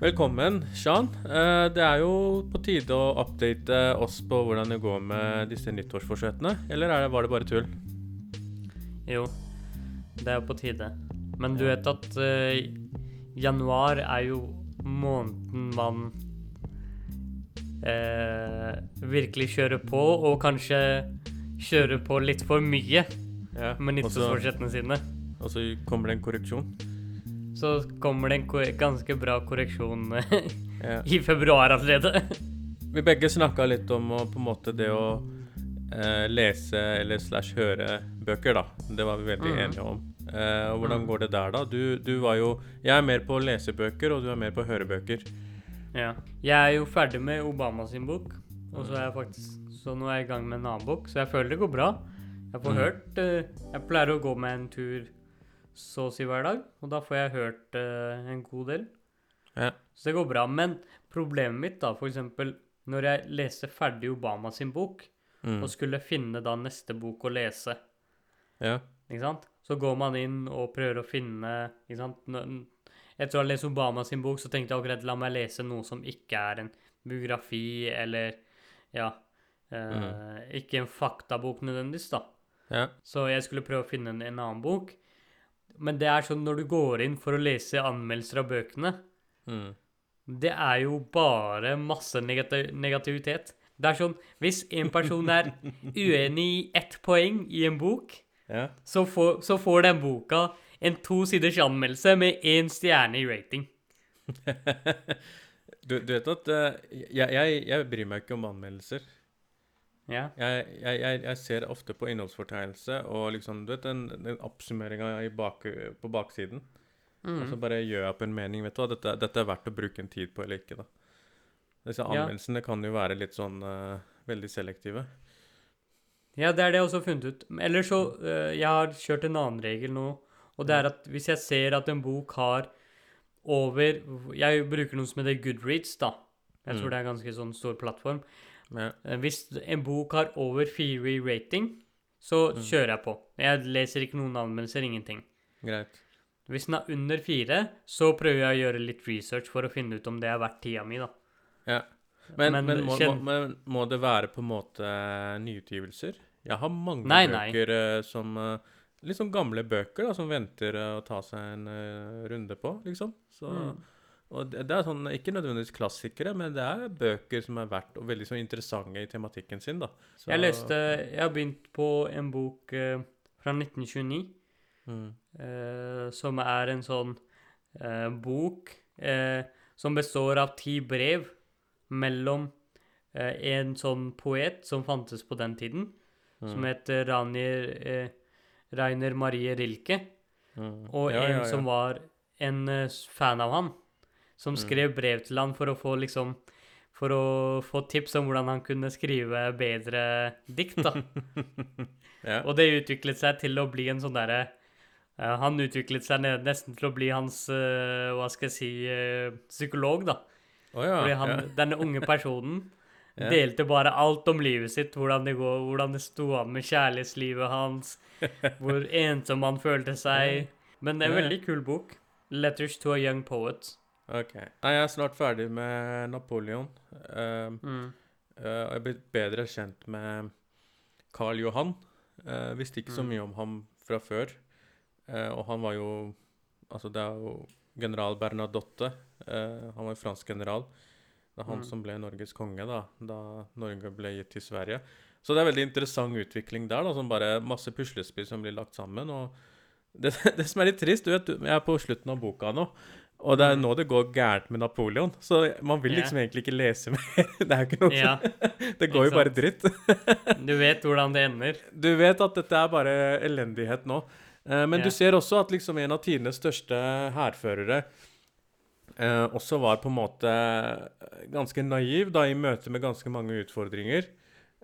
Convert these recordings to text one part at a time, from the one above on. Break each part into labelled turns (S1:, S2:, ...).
S1: Velkommen, Shan. Eh, Det er jo på tide å update oss på hvordan det går med disse nyttårsforsettene. Eller er det, var det bare tull?
S2: Jo, det er jo på tide. Men du vet at uh, januar er jo måneden man uh, virkelig kjører på, og kanskje kjører på litt for mye
S1: Ja.
S2: med nyttårsforsettene sine.
S1: Og så kommer det en korreksjon.
S2: Så kommer det en ganske bra korreksjon eh,
S1: Ja.
S2: i februar allerede.
S1: Vi begge snakka litt om å, på en måte det å eh, lese eller slash høre bøker, da. Det var vi veldig
S2: Mm.
S1: enige om. Eh, hvordan
S2: Mm.
S1: går det der, da? Du, du var jo Jeg er mer på lesebøker, og du er mer på hørebøker.
S2: Ja. Jeg er jo ferdig med Obama sin bok, og så er jeg faktisk Så nå er jeg i gang med en annen bok, så jeg føler det går bra. Jeg får
S1: Mm.
S2: hørt eh, Jeg pleier å gå med en tur så å si hver dag, og da får jeg hørt eh, en god del.
S1: Ja.
S2: Så det går bra. Men problemet mitt, da, eksempel når jeg leste ferdig Obama sin bok,
S1: Mm.
S2: og skulle finne da neste bok å lese,
S1: ja.
S2: ikke sant? Så går man inn og prøver å finne ikke sant? Etter å ha lest Obama sin bok, så tenkte jeg akkurat la meg lese noe som ikke er en biografi eller ja eh, Ikke en faktabok nødvendigvis, da.
S1: ja.
S2: Så jeg skulle prøve å finne en, en annen bok. Men det er sånn når du går inn for å lese anmeldelser av bøkene,
S1: Mm.
S2: det er jo bare masse negati negativitet. Det er sånn Hvis en person er uenig i ett poeng i en bok,
S1: ja.
S2: så får, så får den boka en to siders anmeldelse med én stjerne i rating.
S1: du, du vet at uh, jeg, jeg, jeg bryr meg ikke om anmeldelser.
S2: Ja.
S1: Jeg, jeg, jeg, ser ofte på innholdsfortegnelse og liksom, du vet, den, den oppsummeringa bak, på baksiden. Og så
S2: Mm.
S1: bare gjør jeg opp en mening. Vet du hva, dette, dette er verdt å bruke en tid på eller ikke. da. Disse
S2: Ja.
S1: anmeldelsene kan jo være litt sånn uh, veldig selektive.
S2: ja, det er det jeg også har funnet ut. Eller så uh, Jeg har kjørt en annen regel nå, og det er at hvis jeg ser at en bok har over Jeg bruker noe som heter Goodreads, da. Jeg
S1: Mm.
S2: tror det er en ganske sånn stor plattform.
S1: Ja.
S2: Eh, Hvis en bok har over fire i rating, så
S1: Mm.
S2: kjører jeg på. Jeg leser ikke noen anmeldelser, ingenting.
S1: Greit.
S2: Hvis den er under fire, så prøver jeg å gjøre litt research for å finne ut om det er verdt tida mi, da.
S1: Ja. Men, men,
S2: Men
S1: må, må,
S2: kjenn-
S1: men må det være på en måte nyutgivelser? Jeg har mange
S2: Nei,
S1: bøker nei. som eh, Litt sånn gamle bøker da, som venter eh, å ta seg en eh, runde på, liksom. Så,
S2: Mm.
S1: Og det, det er sånn, Ikke nødvendigvis klassikere, men det er bøker som er verdt og veldig så interessante i tematikken sin. da. Så,
S2: Jeg leste Jeg har begynt på en bok eh, fra 1929,
S1: mm,
S2: eh, som er en sånn eh, bok eh, som består av ti brev mellom eh, en sånn poet som fantes på den tiden, som het Ranier, eh, Rainer Marie Rilke.
S1: mm.
S2: Og
S1: Ja,
S2: en
S1: ja, ja.
S2: som var en fan av han, som
S1: Mm.
S2: skrev brev til han for å få liksom For å få tips om hvordan han kunne skrive bedre dikt, da.
S1: ja.
S2: Og det utviklet seg til å bli en sånn derre uh, Han utviklet seg nesten til å bli hans uh, Hva skal jeg si uh, psykolog, da.
S1: Oh, ja,
S2: Fordi han,
S1: ja.
S2: denne unge personen
S1: Ja.
S2: delte bare alt om livet sitt, hvordan det går, hvordan det sto an med kjærlighetslivet hans, hvor ensom han følte seg. Men det er en veldig kul bok. 'Letters to a Young Poet'.
S1: Ok. Nei, jeg er snart ferdig med Napoleon. Uh,
S2: Mm.
S1: uh, jeg er blitt bedre kjent med Karl Johan. Uh, visste ikke så
S2: Mm.
S1: mye om ham fra før. Eh, og han var jo Altså, det er jo general Bernadotte. han var jo fransk general. Det er han
S2: Mm.
S1: som ble Norges konge da, da Norge ble gitt til Sverige. Så det er veldig interessant utvikling der. da, som bare Masse puslespill som blir lagt sammen. og det, det som er litt trist, du vet, jeg er på slutten av boka nå. Og det er nå det går gærent med Napoleon. Så man vil
S2: liksom
S1: liksom egentlig ikke lese mer. Det er jo ikke noe
S2: Ja,
S1: det går jo bare dritt.
S2: du vet hvordan det ender.
S1: Du vet at dette er bare elendighet nå. Eh, men
S2: yeah.
S1: du ser også at liksom en av tidenes største hærførere eh, også var på en måte eh, ganske naiv da i møte med ganske mange utfordringer. Eh,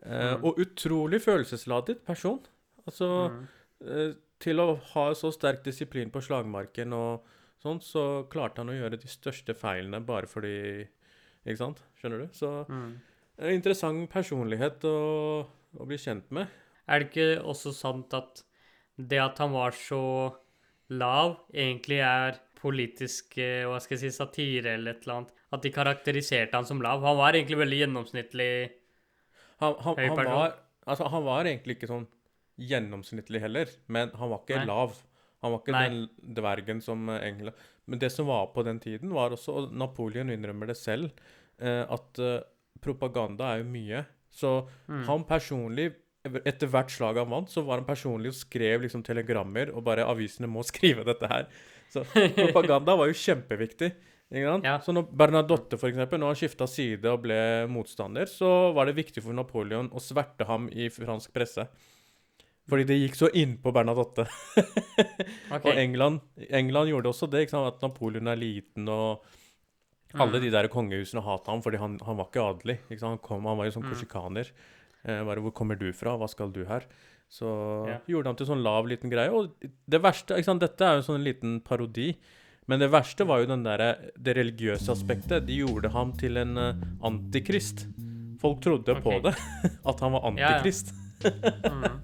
S2: Mm.
S1: Og utrolig følelsesladet person. Altså
S2: Mm.
S1: eh, Til å ha så sterk disiplin på slagmarken og sånn, så klarte han å gjøre de største feilene bare fordi Ikke sant? Skjønner du? Så
S2: Mm.
S1: en interessant personlighet å, å bli kjent med.
S2: Er det ikke også sant at det at han var så lav, egentlig er politisk eh, hva skal jeg si, satire eller et eller annet. At de karakteriserte han som lav. Han var egentlig veldig gjennomsnittlig.
S1: Han, han,
S2: Høy
S1: han, var, altså, han var egentlig ikke sånn gjennomsnittlig heller, men han var ikke
S2: Nei.
S1: lav. Han var ikke
S2: Nei.
S1: den dvergen som eh, England Men det som var på den tiden, var også Og Napoleon innrømmer det selv, eh, at eh, propaganda er jo mye. Så
S2: Mm.
S1: han personlig etter hvert slag han vant, så var han personlig og skrev liksom telegrammer, og bare avisene må skrive dette her. Så propaganda var jo kjempeviktig. Ikke?
S2: Ja.
S1: Så når Bernadotte, for eksempel, når han skifta side og ble motstander, så var det viktig for Napoleon å sverte ham i fransk presse. Fordi det gikk så innpå Bernadotte.
S2: okay.
S1: Og England, England gjorde også det, ikke sant? at Napoleon er liten, og alle
S2: Mm.
S1: de der kongehusene hata ham fordi han, han var ikke adelig. Ikke? Han, kom, han var jo sånn
S2: Mm.
S1: korsikaner. Eh, bare 'Hvor kommer du fra? Hva skal du her?' Så
S2: yeah.
S1: gjorde han til sånn lav, liten greie. Og det verste ikke sant? Dette er jo en sånn liten parodi. Men det verste var jo den der, det religiøse aspektet. De gjorde ham til en eh, antikrist. Folk trodde på det, at han var
S2: Ja, ja. Mm.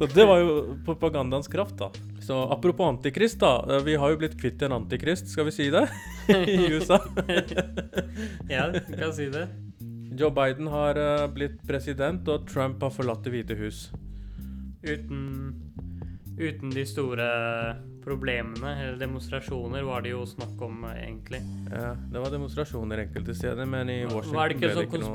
S1: Så det var jo propagandaens kraft, da. Så apropos antikrist, da. Vi har jo blitt kvitt en antikrist, skal vi si det? I USA.
S2: Ja, du kan si det.
S1: Joe Biden har eh, blitt president, og Trump har forlatt Det hvite hus.
S2: Uten, uten de store problemene, eller demonstrasjoner, var det jo snakk om, eh, egentlig.
S1: Ja, det var demonstrasjoner enkelte steder, men i Washington
S2: Var det ikke sånn
S1: ikke noe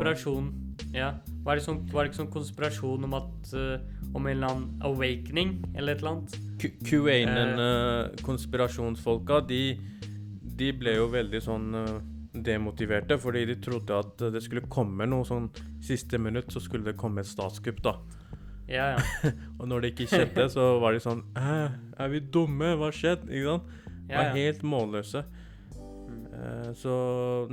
S2: Ja, var det, sånn, var det ikke sånn konspirasjon om at uh, Om en eller annen awakening, eller et eller annet?
S1: QAnon-konspirasjonsfolka, de, de ble jo veldig sånn uh, demotiverte, fordi de trodde at det skulle komme noe sånn siste minutt, så skulle det komme et statskupp, da.
S2: Ja, ja.
S1: Og når det ikke skjedde, så var de sånn er vi dumme? Hva har skjedd? Ikke sant?
S2: ja,
S1: Var helt målløse. Eh, så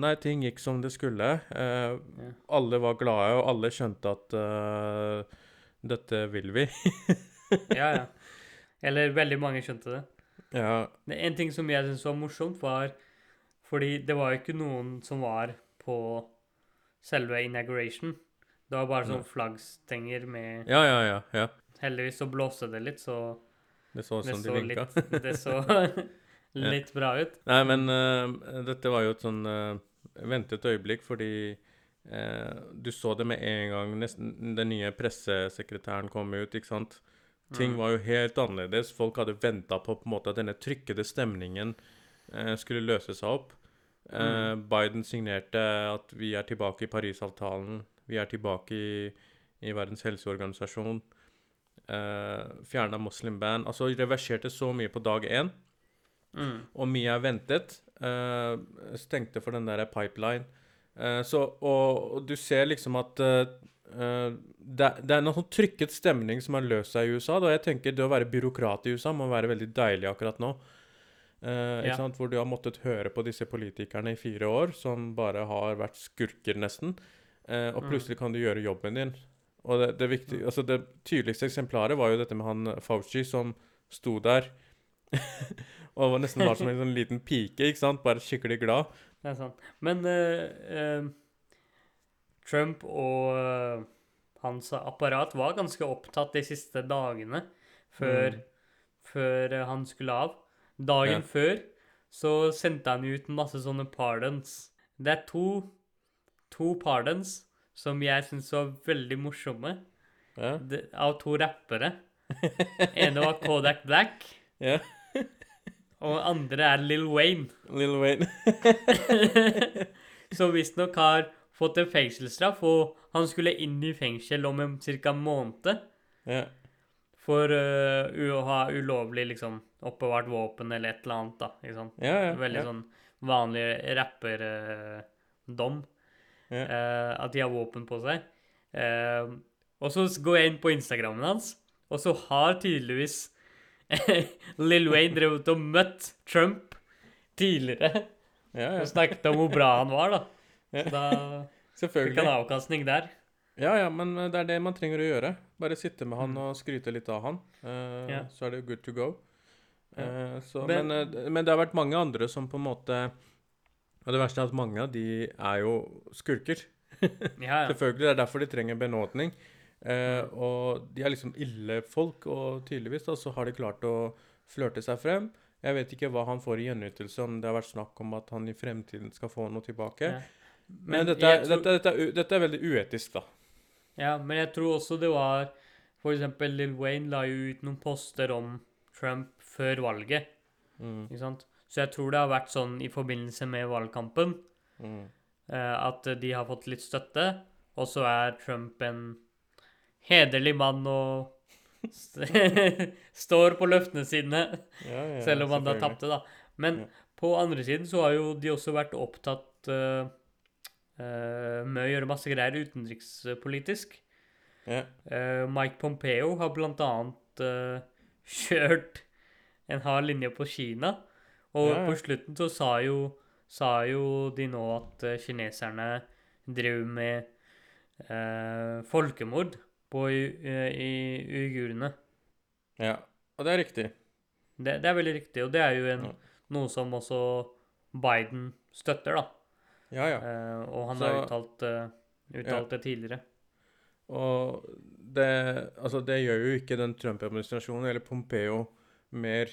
S1: Nei, ting gikk som det skulle. Uh,
S2: Ja.
S1: Alle var glade, og alle skjønte at uh, dette vil vi.
S2: ja, ja. Eller veldig mange skjønte det.
S1: ja.
S2: Det En ting som jeg syntes var morsomt, var Fordi det var jo ikke noen som var på selve inauguration. Det var bare sånn flaggstenger med
S1: ja, ja, ja, ja.
S2: Heldigvis så blåste det litt, så
S1: Det så ut som de vinka.
S2: litt, det så litt bra ut.
S1: Nei, men uh, dette var jo et sånn uh, ventet øyeblikk, fordi uh, du så det med en gang nesten den nye pressesekretæren kom ut, ikke sant? Ting
S2: Mm.
S1: var jo helt annerledes. Folk hadde venta på på en måte at denne trykkede stemningen skulle løse seg opp. Eh, Biden signerte at vi er tilbake i Parisavtalen. Vi er tilbake i, i Verdens helseorganisasjon. Uh, Fjerna muslim-band. Altså reverserte så mye på dag én.
S2: Mm.
S1: Og mye er ventet. Uh, stengte for den der pipeline. Uh, så, og, og du ser liksom at uh, eh, det, det er noen sånn trykket stemning som har løst seg i USA. Da jeg tenker Det å være byråkrat i USA må være veldig deilig akkurat nå. Eh,
S2: Ja.
S1: sant? Hvor du har måttet høre på disse politikerne i fire år, som bare har vært skurker, nesten. Eh, og
S2: Mm.
S1: plutselig kan du gjøre jobben din. Og det, det, viktige, altså det tydeligste eksemplaret var jo dette med han Fauci som sto der og var nesten var som en sånn liten pike, ikke sant? Bare skikkelig glad.
S2: Det er sant. Men uh, uh, Trump og eh, hans apparat var ganske opptatt de siste dagene før,
S1: Mm.
S2: før eh, han skulle av. Dagen
S1: Ja.
S2: før så sendte han ut masse sånne pardons. Det er to, to pardons som jeg syns var veldig morsomme,
S1: Ja.
S2: de, av to rappere. ene var Kodak Black,
S1: ja.
S2: og andre er Lill Wayne.
S1: Lil Wayne.
S2: som visstnok har fått en fengselsstraff, og han skulle inn i fengsel om en ca. måned
S1: ja.
S2: for uh, å ha ulovlig liksom, oppbevart våpen eller et eller annet. da, ikke sant?
S1: Ja, ja.
S2: Veldig sånn vanlig rapperdom.
S1: Ja.
S2: eh, at de har våpen på seg. Uh, og så går jeg inn på Instagrammen hans, og så har tydeligvis Lill Wayne drevet og møtt Trump tidligere
S1: ja,
S2: og snakket om hvor bra han var, da.
S1: Så
S2: Da
S1: Selvfølgelig.
S2: fikk han avkastning der.
S1: Ja, ja, men eh, det er det man trenger å gjøre. Bare sitte med han og skryte litt av han. Uh,
S2: Ja.
S1: Så er det good to go. Eh, så,
S2: Men-
S1: men, men det har vært mange andre som på en måte Og det verste er at mange av de er jo skurker.
S2: Ja, ja.
S1: Selvfølgelig, Det er derfor de trenger benådning. Eh, og de er liksom ille folk, og tydeligvis da, så har de klart å flørte seg frem. Jeg vet ikke hva han får i gjenytelse, om det har vært snakk om at han i fremtiden skal få noe tilbake.
S2: Ja.
S1: Men, dette, er,
S2: tror-
S1: dette, dette, er, dette er veldig uetisk, da.
S2: Ja, men jeg tror også det var For eksempel Lill Wayne la jo ut noen poster om Trump før valget,
S1: Mm,
S2: ikke sant? Så jeg tror det har vært sånn i forbindelse med valgkampen
S1: mm.
S2: eh, at de har fått litt støtte, og så er Trump en hederlig mann og står på løftene sine,
S1: Ja, ja,
S2: selv om han da tapte, da. Men
S1: Ja.
S2: på andre siden så har jo de også vært opptatt uh, uh, med å gjøre masse greier utenrikspolitisk.
S1: Ja.
S2: Eh, Mike Pompeo har blant annet kjørt en hard linje på Kina. Og
S1: Ja, ja.
S2: på slutten så sa jo, sa jo de nå at eh, kineserne drev med eh, folkemord på u- eh, i uigurene.
S1: ja. Og det er riktig.
S2: Det, det er veldig riktig, og det er jo en,
S1: Ja.
S2: noe som også Biden støtter, da.
S1: Ja, ja.
S2: Eh, og han
S1: Så-
S2: har uttalt, uh, uttalt det tidligere.
S1: Og det, altså det gjør jo ikke den Trump-administrasjonen eller Pompeo mer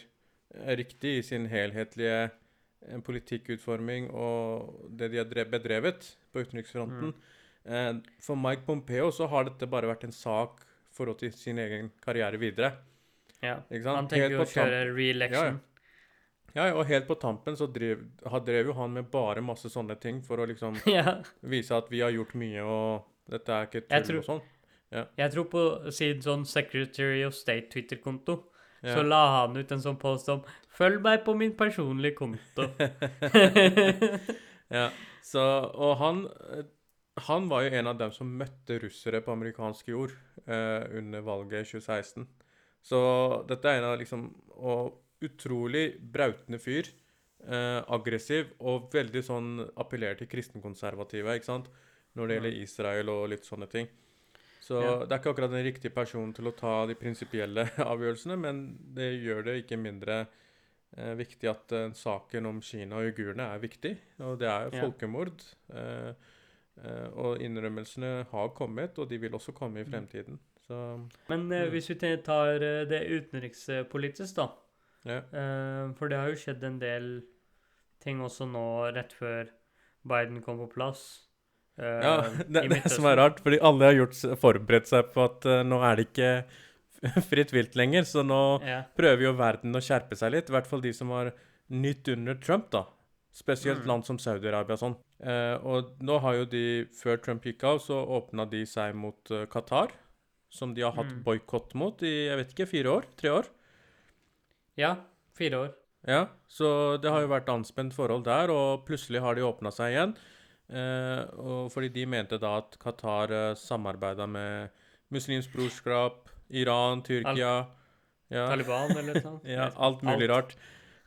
S1: riktig i sin helhetlige eh, politikkutforming og det de har bedrevet på utenriksfronten. Mm. For Mike Pompeo så har dette bare vært en sak forhold til sin egen karriere videre.
S2: Ja. Han tenker jo å kjøre re-election.
S1: Ja, ja, og helt på tampen så drev, drev jo han med bare masse sånne ting for å liksom
S2: Ja.
S1: vise at vi har gjort mye, og dette er ikke tull
S2: tror-
S1: og sånn.
S2: Jeg tror på sin sånn Secretary of State Twitter-konto,
S1: Ja.
S2: så la han ut en sånn post om 'Følg meg på min personlige konto'.
S1: Ja, så, og han, eh, han var jo en av dem som møtte russere på amerikansk jord eh, under valget i 2016. Så dette er en av liksom Og utrolig brautende fyr. Eh, aggressiv og veldig sånn appellerer til kristenkonservative, ikke sant? Når det gjelder Israel og litt sånne ting. Så
S2: Ja.
S1: det er ikke akkurat den riktige personen til å ta de prinsipielle avgjørelsene, men det gjør det ikke mindre eh, viktig at eh, saken om Kina og uigurene er viktig. Og det er jo
S2: Ja.
S1: folkemord. Eh, eh, og innrømmelsene har kommet, og de vil også komme i
S2: Mm.
S1: fremtiden. Så
S2: Men eh,
S1: Mm.
S2: hvis vi tar det utenrikspolitisk, da.
S1: ja.
S2: for det har jo skjedd en del ting også nå rett før Biden kom på plass. Eh,
S1: ja det, det som er rart, fordi alle har gjort, forberedt seg på at eh, nå er det ikke fritt vilt lenger, så nå
S2: Ja.
S1: prøver jo verden å skjerpe seg litt. I hvert fall de som har nytt under Trump, da. Spesielt
S2: Mm.
S1: land som Saudi-Arabia og sånn. Eh, og nå har jo de, før Trump gikk av, så åpna de seg mot uh, Qatar. Som de har hatt
S2: Mm.
S1: boikott mot i jeg vet ikke, fire år? Tre år?
S2: ja, fire år.
S1: Ja, så det har jo vært anspent forhold der, og plutselig har de åpna seg igjen. Eh, og fordi de mente da at Qatar eh, samarbeida med Muslimsk brorskap, Iran, Tyrkia ja,
S2: Taliban eller noe
S1: ja, alt mulig rart.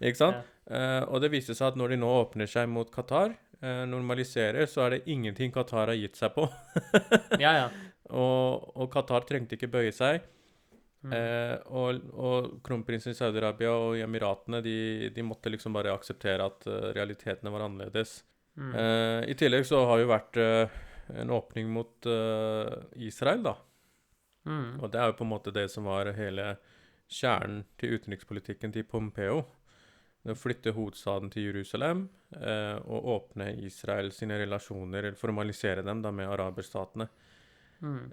S1: Ikke sant?
S2: Ja.
S1: Eh, og det viste seg at når de nå åpner seg mot Qatar, eh, normaliserer, så er det ingenting Qatar har gitt seg på.
S2: Ja, ja.
S1: Og, og Qatar trengte ikke bøye seg.
S2: Mm.
S1: Eh, og, og kronprinsen i Saudi-Arabia og Emiratene de, de måtte liksom bare akseptere at uh, realitetene var annerledes.
S2: Mm.
S1: Eh, I tillegg så har det jo vært uh, en åpning mot uh, Israel, da.
S2: Mm.
S1: Og det er jo på en måte det som var hele kjernen til utenrikspolitikken til Pompeo. Å flytte hovedstaden til Jerusalem og åpne Israel sine relasjoner, eller formalisere dem da med araberstatene.
S2: Mm.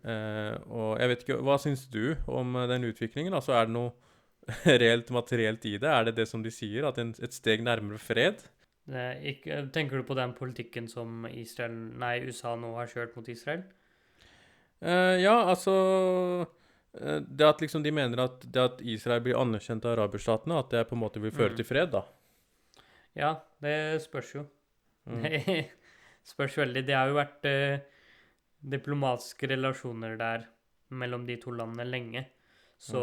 S1: Og jeg vet ikke, Hva syns du om den utviklingen? Altså, Er det noe reelt materielt i det? Er det det som de sier, at en, et steg nærmere fred?
S2: Ikke, tenker du på den politikken som Israel, nei, USA nå har kjørt mot Israel?
S1: Eh, ja, altså eh, Det at liksom de mener at det at Israel blir anerkjent av araberstatene, at det på en måte vil føre
S2: Mm.
S1: til fred, da.
S2: Ja, det spørs jo.
S1: Mm.
S2: Det spørs veldig. Det har jo vært eh, diplomatiske relasjoner der mellom de to landene lenge. Så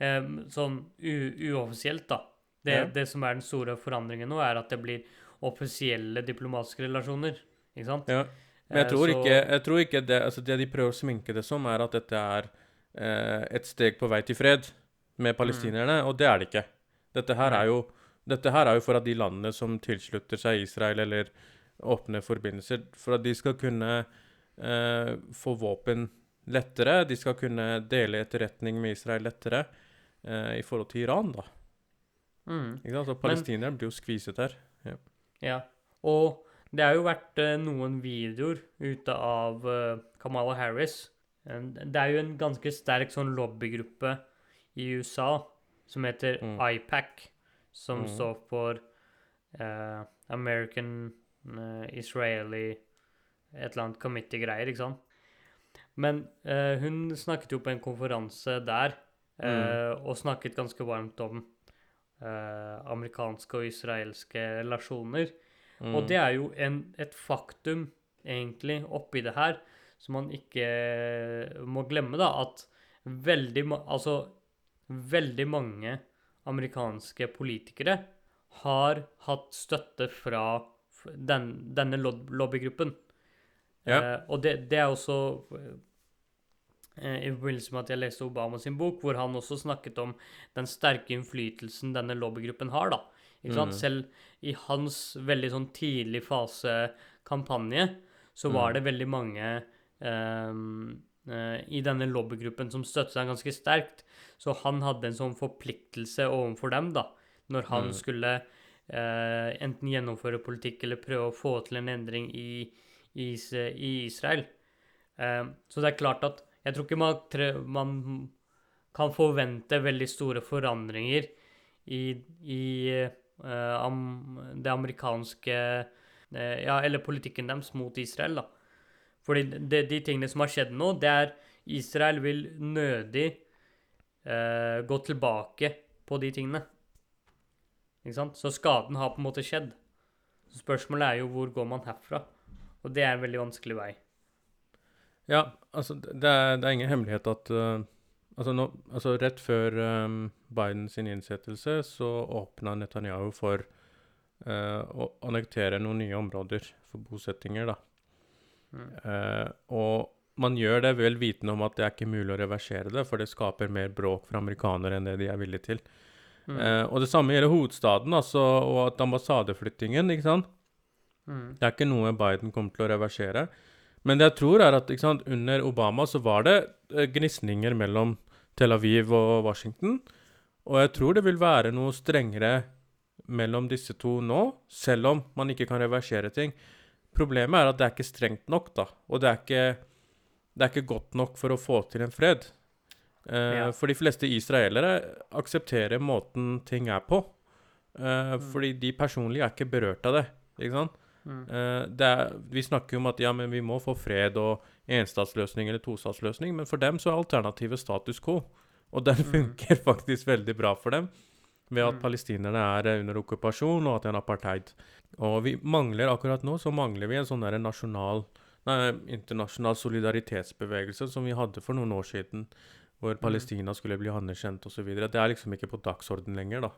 S2: eh, sånn uoffisielt, da. Det,
S1: Ja.
S2: det som er den store forandringen nå, er at det blir offisielle diplomatiske relasjoner. Ikke sant?
S1: Ja. Men jeg
S2: Eh,
S1: tror,
S2: så-
S1: ikke, jeg tror ikke det altså Det de prøver å sminke det som, er at dette er eh, et steg på vei til fred med palestinerne, og det er det ikke. Dette her er jo dette her er jo for at de landene som tilslutter seg Israel eller åpne forbindelser, for at de skal kunne eh, få våpen lettere, de skal kunne dele etterretning med Israel lettere eh, i forhold til Iran, da.
S2: Mm.
S1: Ikke sant? Så palestinerne blir jo skviset her.
S2: Ja. Og det har jo vært eh, noen videoer ute av eh, Kamala Harris. Det er jo en ganske sterk sånn lobbygruppe i USA som heter
S1: Mm.
S2: IPAC, som
S1: Mm.
S2: står for eh, American eh, Israeli et eller annet committee-greier, ikke sant? Men eh, hun snakket jo på en konferanse der, eh, og snakket ganske varmt om eh, amerikanske og israelske relasjoner.
S1: Mm.
S2: Og det er jo en, et faktum, egentlig, oppi det her, som man ikke må glemme, da, at veldig, altså, veldig mange amerikanske politikere har hatt støtte fra den, denne lobbygruppen.
S1: Ja.
S2: Eh, og det, det er også eh, i forbindelse med at jeg leste Obama sin bok, hvor han også snakket om den sterke innflytelsen denne lobbygruppen har, da.
S1: Mm.
S2: Selv i hans veldig sånn tidlig fase kampanje, så var
S1: Mm.
S2: det veldig mange ehm, eh, i denne lobbygruppen som støttet seg ganske sterkt. Så han hadde en sånn forpliktelse overfor dem, da, når han
S1: Mm.
S2: skulle eh, enten gjennomføre politikk eller prøve å få til en endring i, i, i Israel. Eh, så det er klart at jeg tror ikke man, tre- man kan forvente veldig store forandringer i, i uh, am, det amerikanske uh, Ja, eller politikken deres mot Israel, da. Fordi de, de tingene som har skjedd nå, det er Israel vil nødig uh, gå tilbake på de tingene. Ikke sant? Så skaden har på en måte skjedd. Spørsmålet er jo hvor går man herfra? Og det er en veldig vanskelig vei.
S1: Ja, altså det er, det er ingen hemmelighet at uh, altså, nå, altså Rett før um, Biden sin innsettelse så åpna Netanyahu for uh, å annektere noen nye områder for bosettinger. da.
S2: Mm.
S1: Uh, og man gjør det vel vitende om at det er ikke mulig å reversere det, for det skaper mer bråk for amerikanere enn det de er villige til.
S2: Mm.
S1: Uh, og det samme gjelder hovedstaden altså, og at ambassadeflyttingen. ikke sant?
S2: Mm.
S1: Det er ikke noe Biden kommer til å reversere. Men det jeg tror er at sant, under Obama så var det eh, gnisninger mellom Tel Aviv og Washington. Og jeg tror det vil være noe strengere mellom disse to nå, selv om man ikke kan reversere ting. Problemet er at det er ikke strengt nok, da. Og det er ikke, det er ikke godt nok for å få til en fred. Eh,
S2: Ja.
S1: For de fleste israelere aksepterer måten ting er på. Eh, Fordi de personlig er ikke berørt av det. Ikke sant?
S2: Mm.
S1: Eh, er, vi snakker jo om at ja, men vi må få fred og enstatsløsning eller tostatsløsning, men for dem så er alternativet status quo. Og den
S2: Mm.
S1: faktisk veldig bra for dem, ved at
S2: Mm.
S1: palestinerne er eh, under okkupasjon og at det er en apartheid. Og vi mangler akkurat nå så mangler vi en sånn der nasjonal nei, internasjonal solidaritetsbevegelse som vi hadde for noen år siden, hvor Palestina skulle bli anerkjent osv. Det er liksom ikke på dagsorden lenger, da.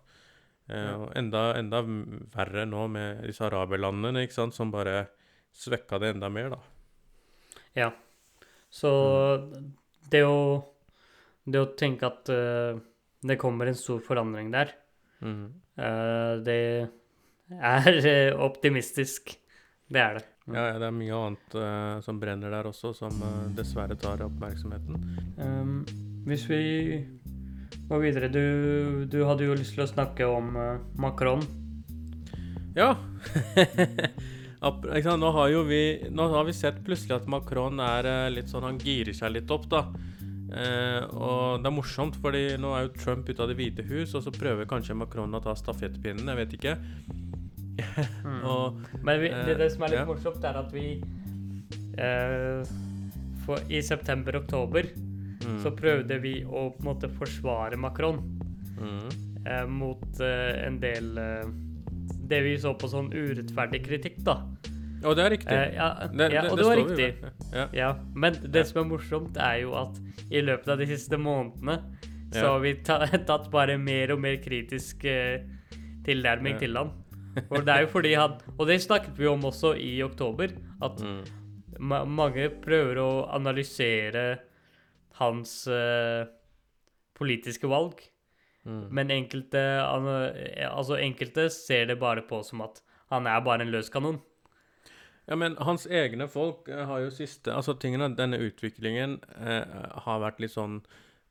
S1: Eh, og enda, enda verre nå med disse araberlandene, ikke sant, som bare svekka det enda mer, da.
S2: Ja. Så det å Det å tenke at uh, det kommer en stor forandring der,
S1: Mm.
S2: uh, det er optimistisk. Det er det.
S1: Ja, ja, det er mye annet uh, som brenner der også, som dessverre tar oppmerksomheten.
S2: Um, hvis vi går videre Du, du hadde jo lyst til å snakke om uh, Macron.
S1: Ja. Nå har jo vi Nå har vi sett plutselig at Macron er eh, litt sånn Han girer seg litt opp, da. Eh, og det er morsomt, fordi nå er jo Trump ute av Det hvite hus, og så prøver kanskje Macron å ta stafettpinnen. Jeg vet ikke.
S2: Mm.
S1: Og
S2: Men vi, det, det som er litt
S1: ja.
S2: morsomt, er at vi eh, for, I september-oktober
S1: mm,
S2: så prøvde vi å på en måte forsvare Macron
S1: mm,
S2: eh, mot eh, en del eh, Det vi så på sånn urettferdig kritikk, da.
S1: Og det er riktig.
S2: Eh, ja,
S1: Det-
S2: ja,
S1: det-
S2: og
S1: det
S2: det var riktig.
S1: Ja.
S2: Ja, Men det som er morsomt, er jo at i løpet av de siste månedene så har vi tatt bare mer og mer kritisk eh, tilnærming til han. Og det er jo fordi han Og det snakket vi om også i oktober, at
S1: Mm,
S2: ma mange prøver å analysere hans uh, politiske valg.
S1: mm.
S2: Men enkelte, ana- altså enkelte ser det bare på som at han er bare en løs kanon.
S1: Ja, men hans egne folk eh, har jo siste Altså, tingene, denne utviklingen eh, har vært litt sånn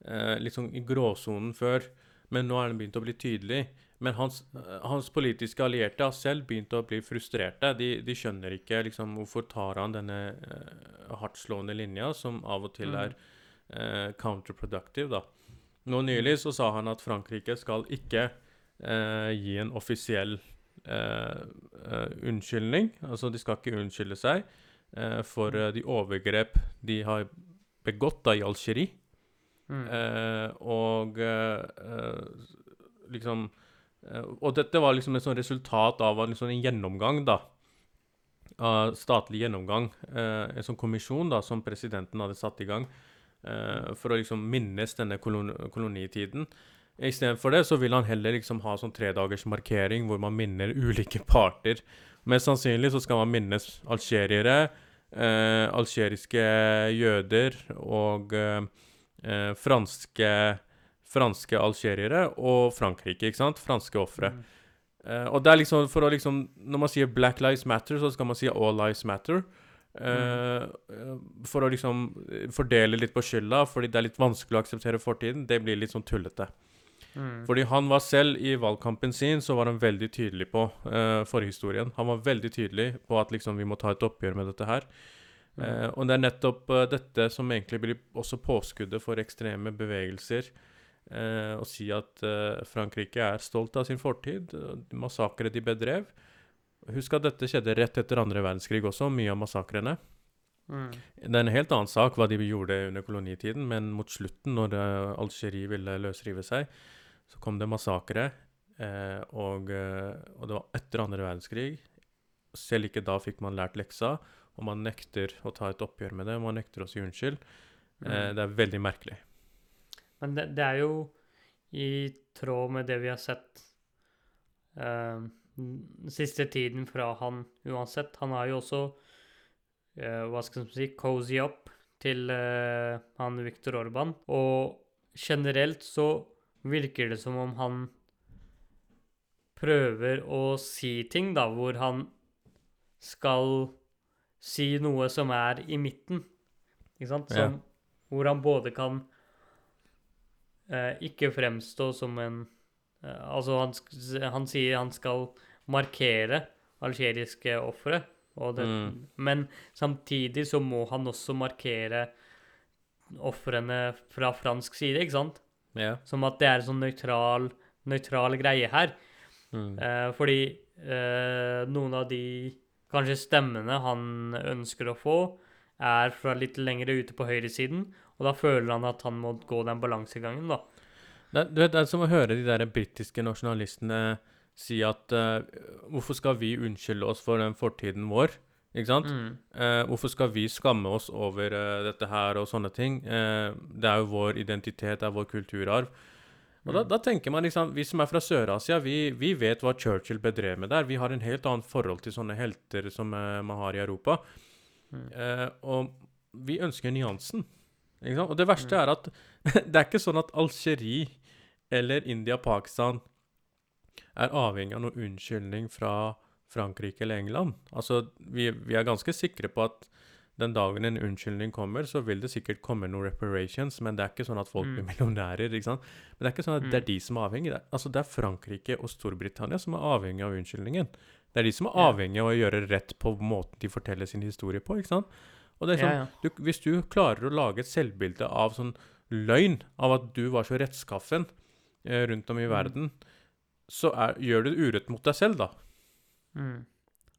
S1: eh, Litt sånn i gråsonen før. men nå er den begynt å bli tydelig. Men hans, eh, hans politiske allierte har selv begynt å bli frustrerte. De, de skjønner ikke liksom, hvorfor tar han denne uh, hardtslående linja, som av og til
S2: Mm.
S1: Eh, counterproductive, da. Nå nylig så sa han at Frankrike skal ikke eh, gi en offisiell eh, eh, unnskyldning. Altså, de skal ikke unnskylde seg eh, for eh, de overgrep de har begått da i Algerie.
S2: Mm.
S1: Eh, og liksom Og dette var liksom et sånn resultat av en, liksom en gjennomgang, da. Av statlig gjennomgang. Eh, en sånn kommisjon da, som presidenten hadde satt i gang for å liksom minnes denne kolon kolonitiden. Istedenfor det så vil han heller liksom ha sånn tredagers markering hvor man minner ulike parter. Mest sannsynlig så skal man minnes algeriere, eh, algeriske jøder og eh, eh, franske, franske algeriere og Frankrike, ikke sant? Franske ofre.
S2: Mm.
S1: Eh, og det er liksom for å liksom Når man sier 'Black Lives Matter', så skal man si 'All Lives Matter'. Eh, for å liksom eh, fordele litt på skylda, fordi det er litt vanskelig å akseptere fortiden. Det blir litt sånn tullete.
S2: Mm.
S1: Fordi han var selv i valgkampen sin, så var han veldig tydelig på uh, forhistorien. Han var veldig tydelig på at liksom vi må ta et oppgjør med dette her. Eh, og det er nettopp dette som egentlig blir også påskuddet for ekstreme bevegelser. Å si at Frankrike er stolt av sin fortid, massakre de bedrev. Husk at dette skjedde rett etter andre verdenskrig også, mye av massakrene.
S2: Mm.
S1: Det er en helt annen sak hva de gjorde under kolonitiden, men mot slutten, når eh, Algerie ville løsrive seg, så kom det massakre. Eh, og, eh, og det var etter andre verdenskrig. Selv ikke da fikk man lært leksa, og man nekter å ta et oppgjør med det. Man nekter å si unnskyld. Eh,
S2: Mm.
S1: det er veldig merkelig.
S2: Men det, det er jo i tråd med det vi har sett eh, siste tiden fra han uansett. Han har jo også, uh, hva skal man si, cozy up til uh, han Viktor Orban. Og generelt så virker det som om han prøver å si ting, da, hvor han skal si noe som er i midten. Ikke sant?
S1: Ja.
S2: Hvor han både kan eh, ikke fremstå som en eh, Altså, han, han sier han skal markere algeriske ofre,
S1: Mm.
S2: men samtidig så må han også markere ofrene fra fransk side, ikke sant?
S1: Ja.
S2: Som at det er en sånn nøytral, nøytral greie her.
S1: Mm.
S2: Eh, fordi eh, noen av de kanskje stemmene han ønsker å få, er fra litt lengre ute på høyresiden, og da føler han at han må gå den balansegangen, da.
S1: Det, du vet, det er som å høre de der britiske nasjonalistene si at uh, Hvorfor skal vi unnskylde oss for den fortiden vår? Ikke sant?
S2: Mm.
S1: Uh, hvorfor skal vi skamme oss over uh, dette her og sånne ting? Det er jo vår identitet, det er vår kulturarv. Og da,
S2: Mm.
S1: da tenker man liksom, Vi som er fra Sør-Asia, vi, vi vet hva Churchill bedrev med der. Vi har en helt annet forhold til sånne helter som man har i Europa.
S2: Mm.
S1: Og vi ønsker nyansen. Ikke sant? Og det verste
S2: Mm.
S1: er at det er ikke sånn at Algerie eller India-Pakistan er avhengig av noen unnskyldning fra Frankrike eller England. Altså, vi, vi er ganske sikre på at den dagen en unnskyldning kommer, så vil det sikkert komme noen reparations, men det er ikke sånn at folk
S2: Mm.
S1: blir millionærer, ikke sant? Men det er ikke sånn at det er
S2: Mm.
S1: de som er avhengig. Det altså, det er Frankrike og Storbritannia som er avhengig av unnskyldningen. Det er de som er
S2: Ja.
S1: avhengig av å gjøre rett på måten de forteller sin historie på, ikke sant? Og det er sånn,
S2: ja.
S1: du, hvis du klarer å lage et selvbilde av sånn løgn, av at du var så rettskaffen eh, rundt om i
S2: Mm.
S1: Så er, gjør du urett mot deg selv, da.
S2: Mm.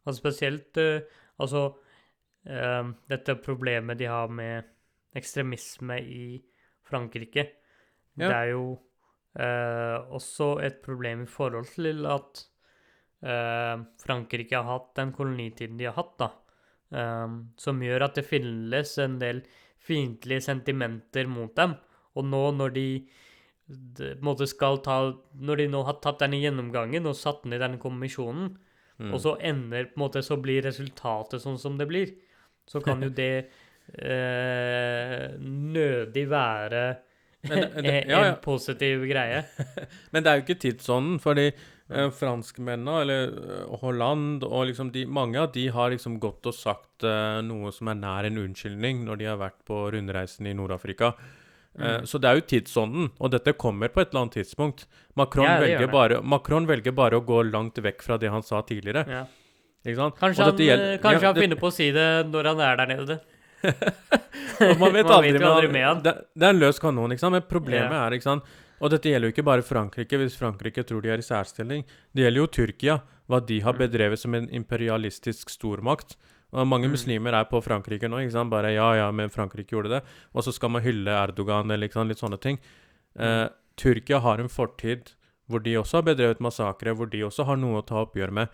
S2: Og spesielt uh, altså uh, dette problemet de har med ekstremisme i Frankrike.
S1: Ja.
S2: Det er jo uh, også et problem i forhold til at eh, Frankrike har hatt den kolonitiden de har hatt, da. Um, som gjør at det finnes en del fiendtlige sentimenter mot dem. Og nå når de, de på en måte skal ta Når de nå har tatt denne gjennomgangen og satt ned denne kommisjonen,
S1: Mm.
S2: og så ender på en måte Så blir resultatet sånn som det blir. Så kan jo det eh, nødig være
S1: det- det-
S2: en,
S1: ja, ja.
S2: en positiv greie.
S1: Men det er jo ikke tidsånden, fordi eh, franskmennene, eller eh, Holland og liksom de, Mange av de har liksom gått og sagt eh, noe som er nær en unnskyldning når de har vært på rundreisen i Nord-Afrika. Eh, Så det er jo tidsånden, og dette kommer på et eller annet tidspunkt. Macron,
S2: Ja,
S1: velger bare, Macron velger bare å gå langt vekk fra det han sa tidligere.
S2: Ja. Kanskje, han,
S1: gjelder-
S2: kanskje
S1: ja,
S2: han
S1: det-
S2: finner på å si det når han er der nede.
S1: Man vet
S2: Man
S1: aldri,
S2: vet aldri med han.
S1: Det, det er en løs kanon, ikke sant? Men problemet er, ikke sant Og dette gjelder jo ikke bare Frankrike, hvis Frankrike tror de er i særstilling. Det gjelder jo Tyrkia, hva de har
S2: Mm.
S1: bedrevet som en imperialistisk stormakt. Og mange
S2: Mm.
S1: muslimer er på Frankrike nå, ikke sant? Bare ja, ja, men Frankrike gjorde det. Og så skal man hylle Erdogan eller ikke sant? litt sånne ting. Eh, Tyrkia har en fortid hvor de også har bedrevet massakre, hvor de også har noe å ta oppgjør med.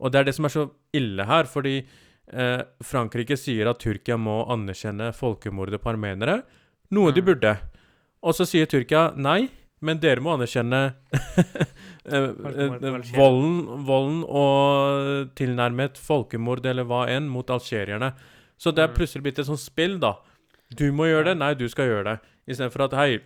S1: Og det er det som er så ille her, fordi eh, Frankrike sier at Tyrkia må anerkjenne folkemordet på armenere, noe de
S2: Mm.
S1: burde. Og så sier Tyrkia nei, men dere må anerkjenne eh, eh, volden, volden og tilnærmet folkemord eller hva enn mot algerierne. Så det er
S2: Mm.
S1: plutselig blitt et sånt spill, da. Du må gjøre det, nei, du skal gjøre det. Istedenfor at hei,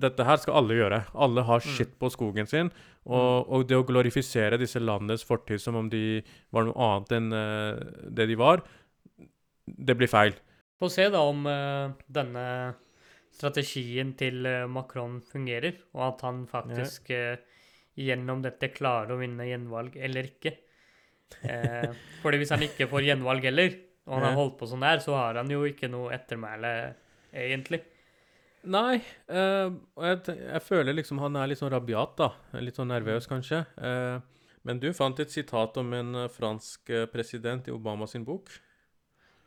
S1: dette her skal alle gjøre. Alle har
S2: Mm.
S1: skitt på skogen sin. Og, og det å glorifisere disse landenes fortid som om de var noe annet enn eh, det de var, det blir feil.
S2: Få se da om denne strategien til eh, Macron fungerer, og at han faktisk eh, gjennom dette klarer å vinne gjenvalg eller ikke. Eh, fordi hvis han ikke får gjenvalg heller, og han har holdt på sånn der, så har han jo ikke noe ettermæle, egentlig.
S1: Nei, eh, og jeg, jeg føler liksom han er litt sånn rabiat, da. Litt sånn nervøs, kanskje. Eh, men du fant et sitat om en eh, fransk president i Obama sin bok.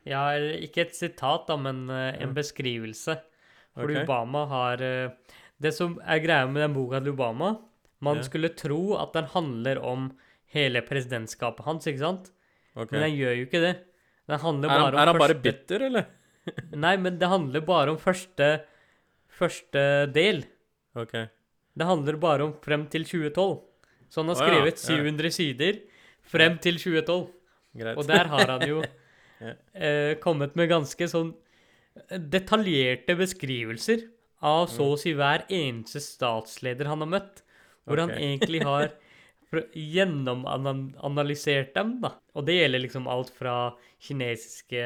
S2: Ja, ikke et sitat, da, men en beskrivelse. Fordi
S1: okay.
S2: Obama har eh, Det som er greia med den boka til Obama Man
S1: yeah.
S2: skulle tro at den handler om hele presidentskapet hans, ikke sant?
S1: Okay.
S2: Men den gjør jo ikke det. Den handler
S1: Er han,
S2: bare om
S1: er han bare
S2: første
S1: bitter, eller?
S2: Nei, men det handler bare om første Første del.
S1: Ok.
S2: Det handler bare om frem til 2012. Så han har
S1: ja,
S2: skrevet
S1: ja.
S2: 700 sider frem til 2012.
S1: Greit.
S2: Og der har han jo
S1: Ja.
S2: eh, kommet med ganske sånn detaljerte beskrivelser av så å si hver eneste statsleder han har møtt. Hvor han egentlig har gjennomanalysert dem, da. Og det gjelder liksom alt fra kinesiske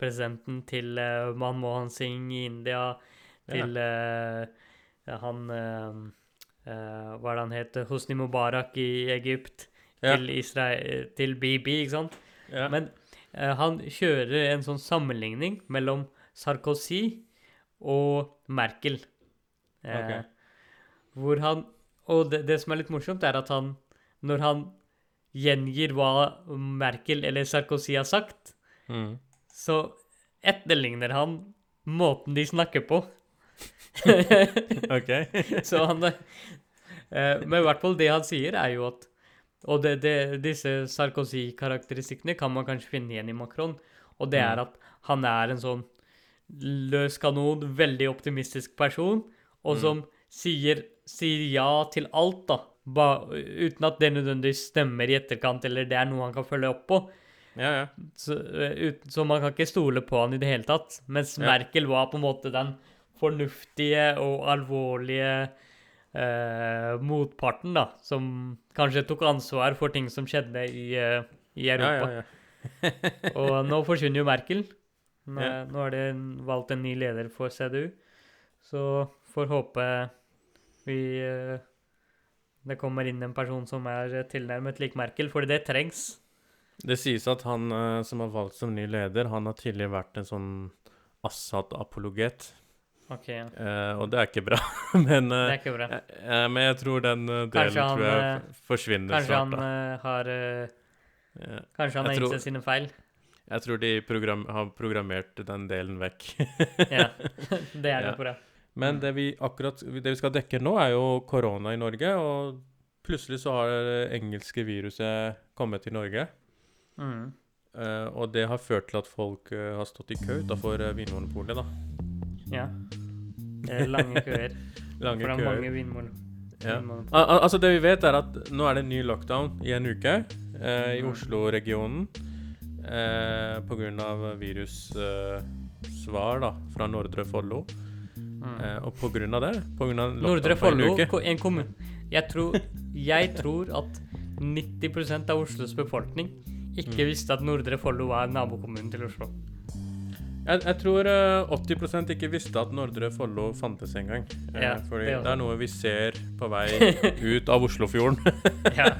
S2: presidenten til uh, Manmohan Singh i India, til eh, han uh, eh, Hva er det han heter? Hosni Mubarak i Egypt.
S1: Ja.
S2: Til, Israel, til Bibi, ikke sant?
S1: Ja.
S2: Men han kjører en sånn sammenligning mellom Sarkozy og Merkel. Eh,
S1: Ok.
S2: Hvor han Og det, det som er litt morsomt, er at han Når han gjengir hva Merkel eller Sarkozy har sagt,
S1: Mm.
S2: så etterligner han måten de snakker på.
S1: Ok.
S2: Så han eh, Men i hvert fall det han sier, er jo at Og det, det, disse Sarkozy-karakteristikkene kan man kanskje finne igjen i Macron. Og det er
S1: Mm.
S2: at han er en sånn løs kanon, veldig optimistisk person, og
S1: Mm.
S2: som sier, sier ja til alt, da. Ba, uten at det nødvendigvis stemmer i etterkant, eller det er noe han kan følge opp på.
S1: Ja, ja.
S2: Så, eh, uten, så man kan ikke stole på han i det hele tatt. Mens
S1: Ja.
S2: Merkel var på en måte den fornuftige og alvorlige eh, motparten, da. Som kanskje tok ansvar for ting som skjedde i, eh, i Europa.
S1: ja, ja.
S2: Og nå forsvinner jo Merkel. Nå,
S1: Ja.
S2: nå er det valgt en ny leder for CDU. Så får håpe vi eh, Det kommer inn en person som er tilnærmet lik Merkel, fordi det trengs.
S1: Det sies at han eh, som er valgt som ny leder, han har tidligere vært en sånn Assad-apologet.
S2: OK.
S1: Eh, og det er ikke bra. men,
S2: det
S1: eh,
S2: er ikke bra.
S1: eh, eh, men jeg tror den eh, delen
S2: Kanskje han,
S1: tror jeg
S2: eh,
S1: forsvinner
S2: Kanskje han
S1: snart.
S2: eh, har eh. Kanskje han har innsett sine feil.
S1: Jeg tror de program har programmert den delen vekk.
S2: Ja, det er
S1: Ja.
S2: det.
S1: Men det vi akkurat det vi skal dekke nå, er jo korona i Norge. Og plutselig så har det engelske viruset kommet til Norge.
S2: Mm.
S1: Uh, og det har ført til at folk uh, har stått i kø utafor Vinmonopolet. da.
S2: Ja. Det lange køer.
S1: Lange
S2: For det er
S1: køer.
S2: mange vinmon
S1: Ja. Al al altså Det vi vet, er at nå er det en ny lockdown i en uke eh, i
S2: Mm.
S1: Oslo-regionen. Eh, Pga. virussvar da, fra Nordre Follo.
S2: Mm.
S1: Eh, og pga. det på grunn av
S2: Nordre Follo, en kommune jeg tror, jeg tror at 90% av Oslos befolkning ikke
S1: Mm.
S2: visste at Nordre Follo var nabokommunen til Oslo.
S1: Jeg, jeg tror eh, 80% ikke visste at Nordre Follo fantes engang. Uh,
S2: Ja,
S1: fordi
S2: det
S1: det, er noe vi ser på vei ut av Oslofjorden.
S2: Ja.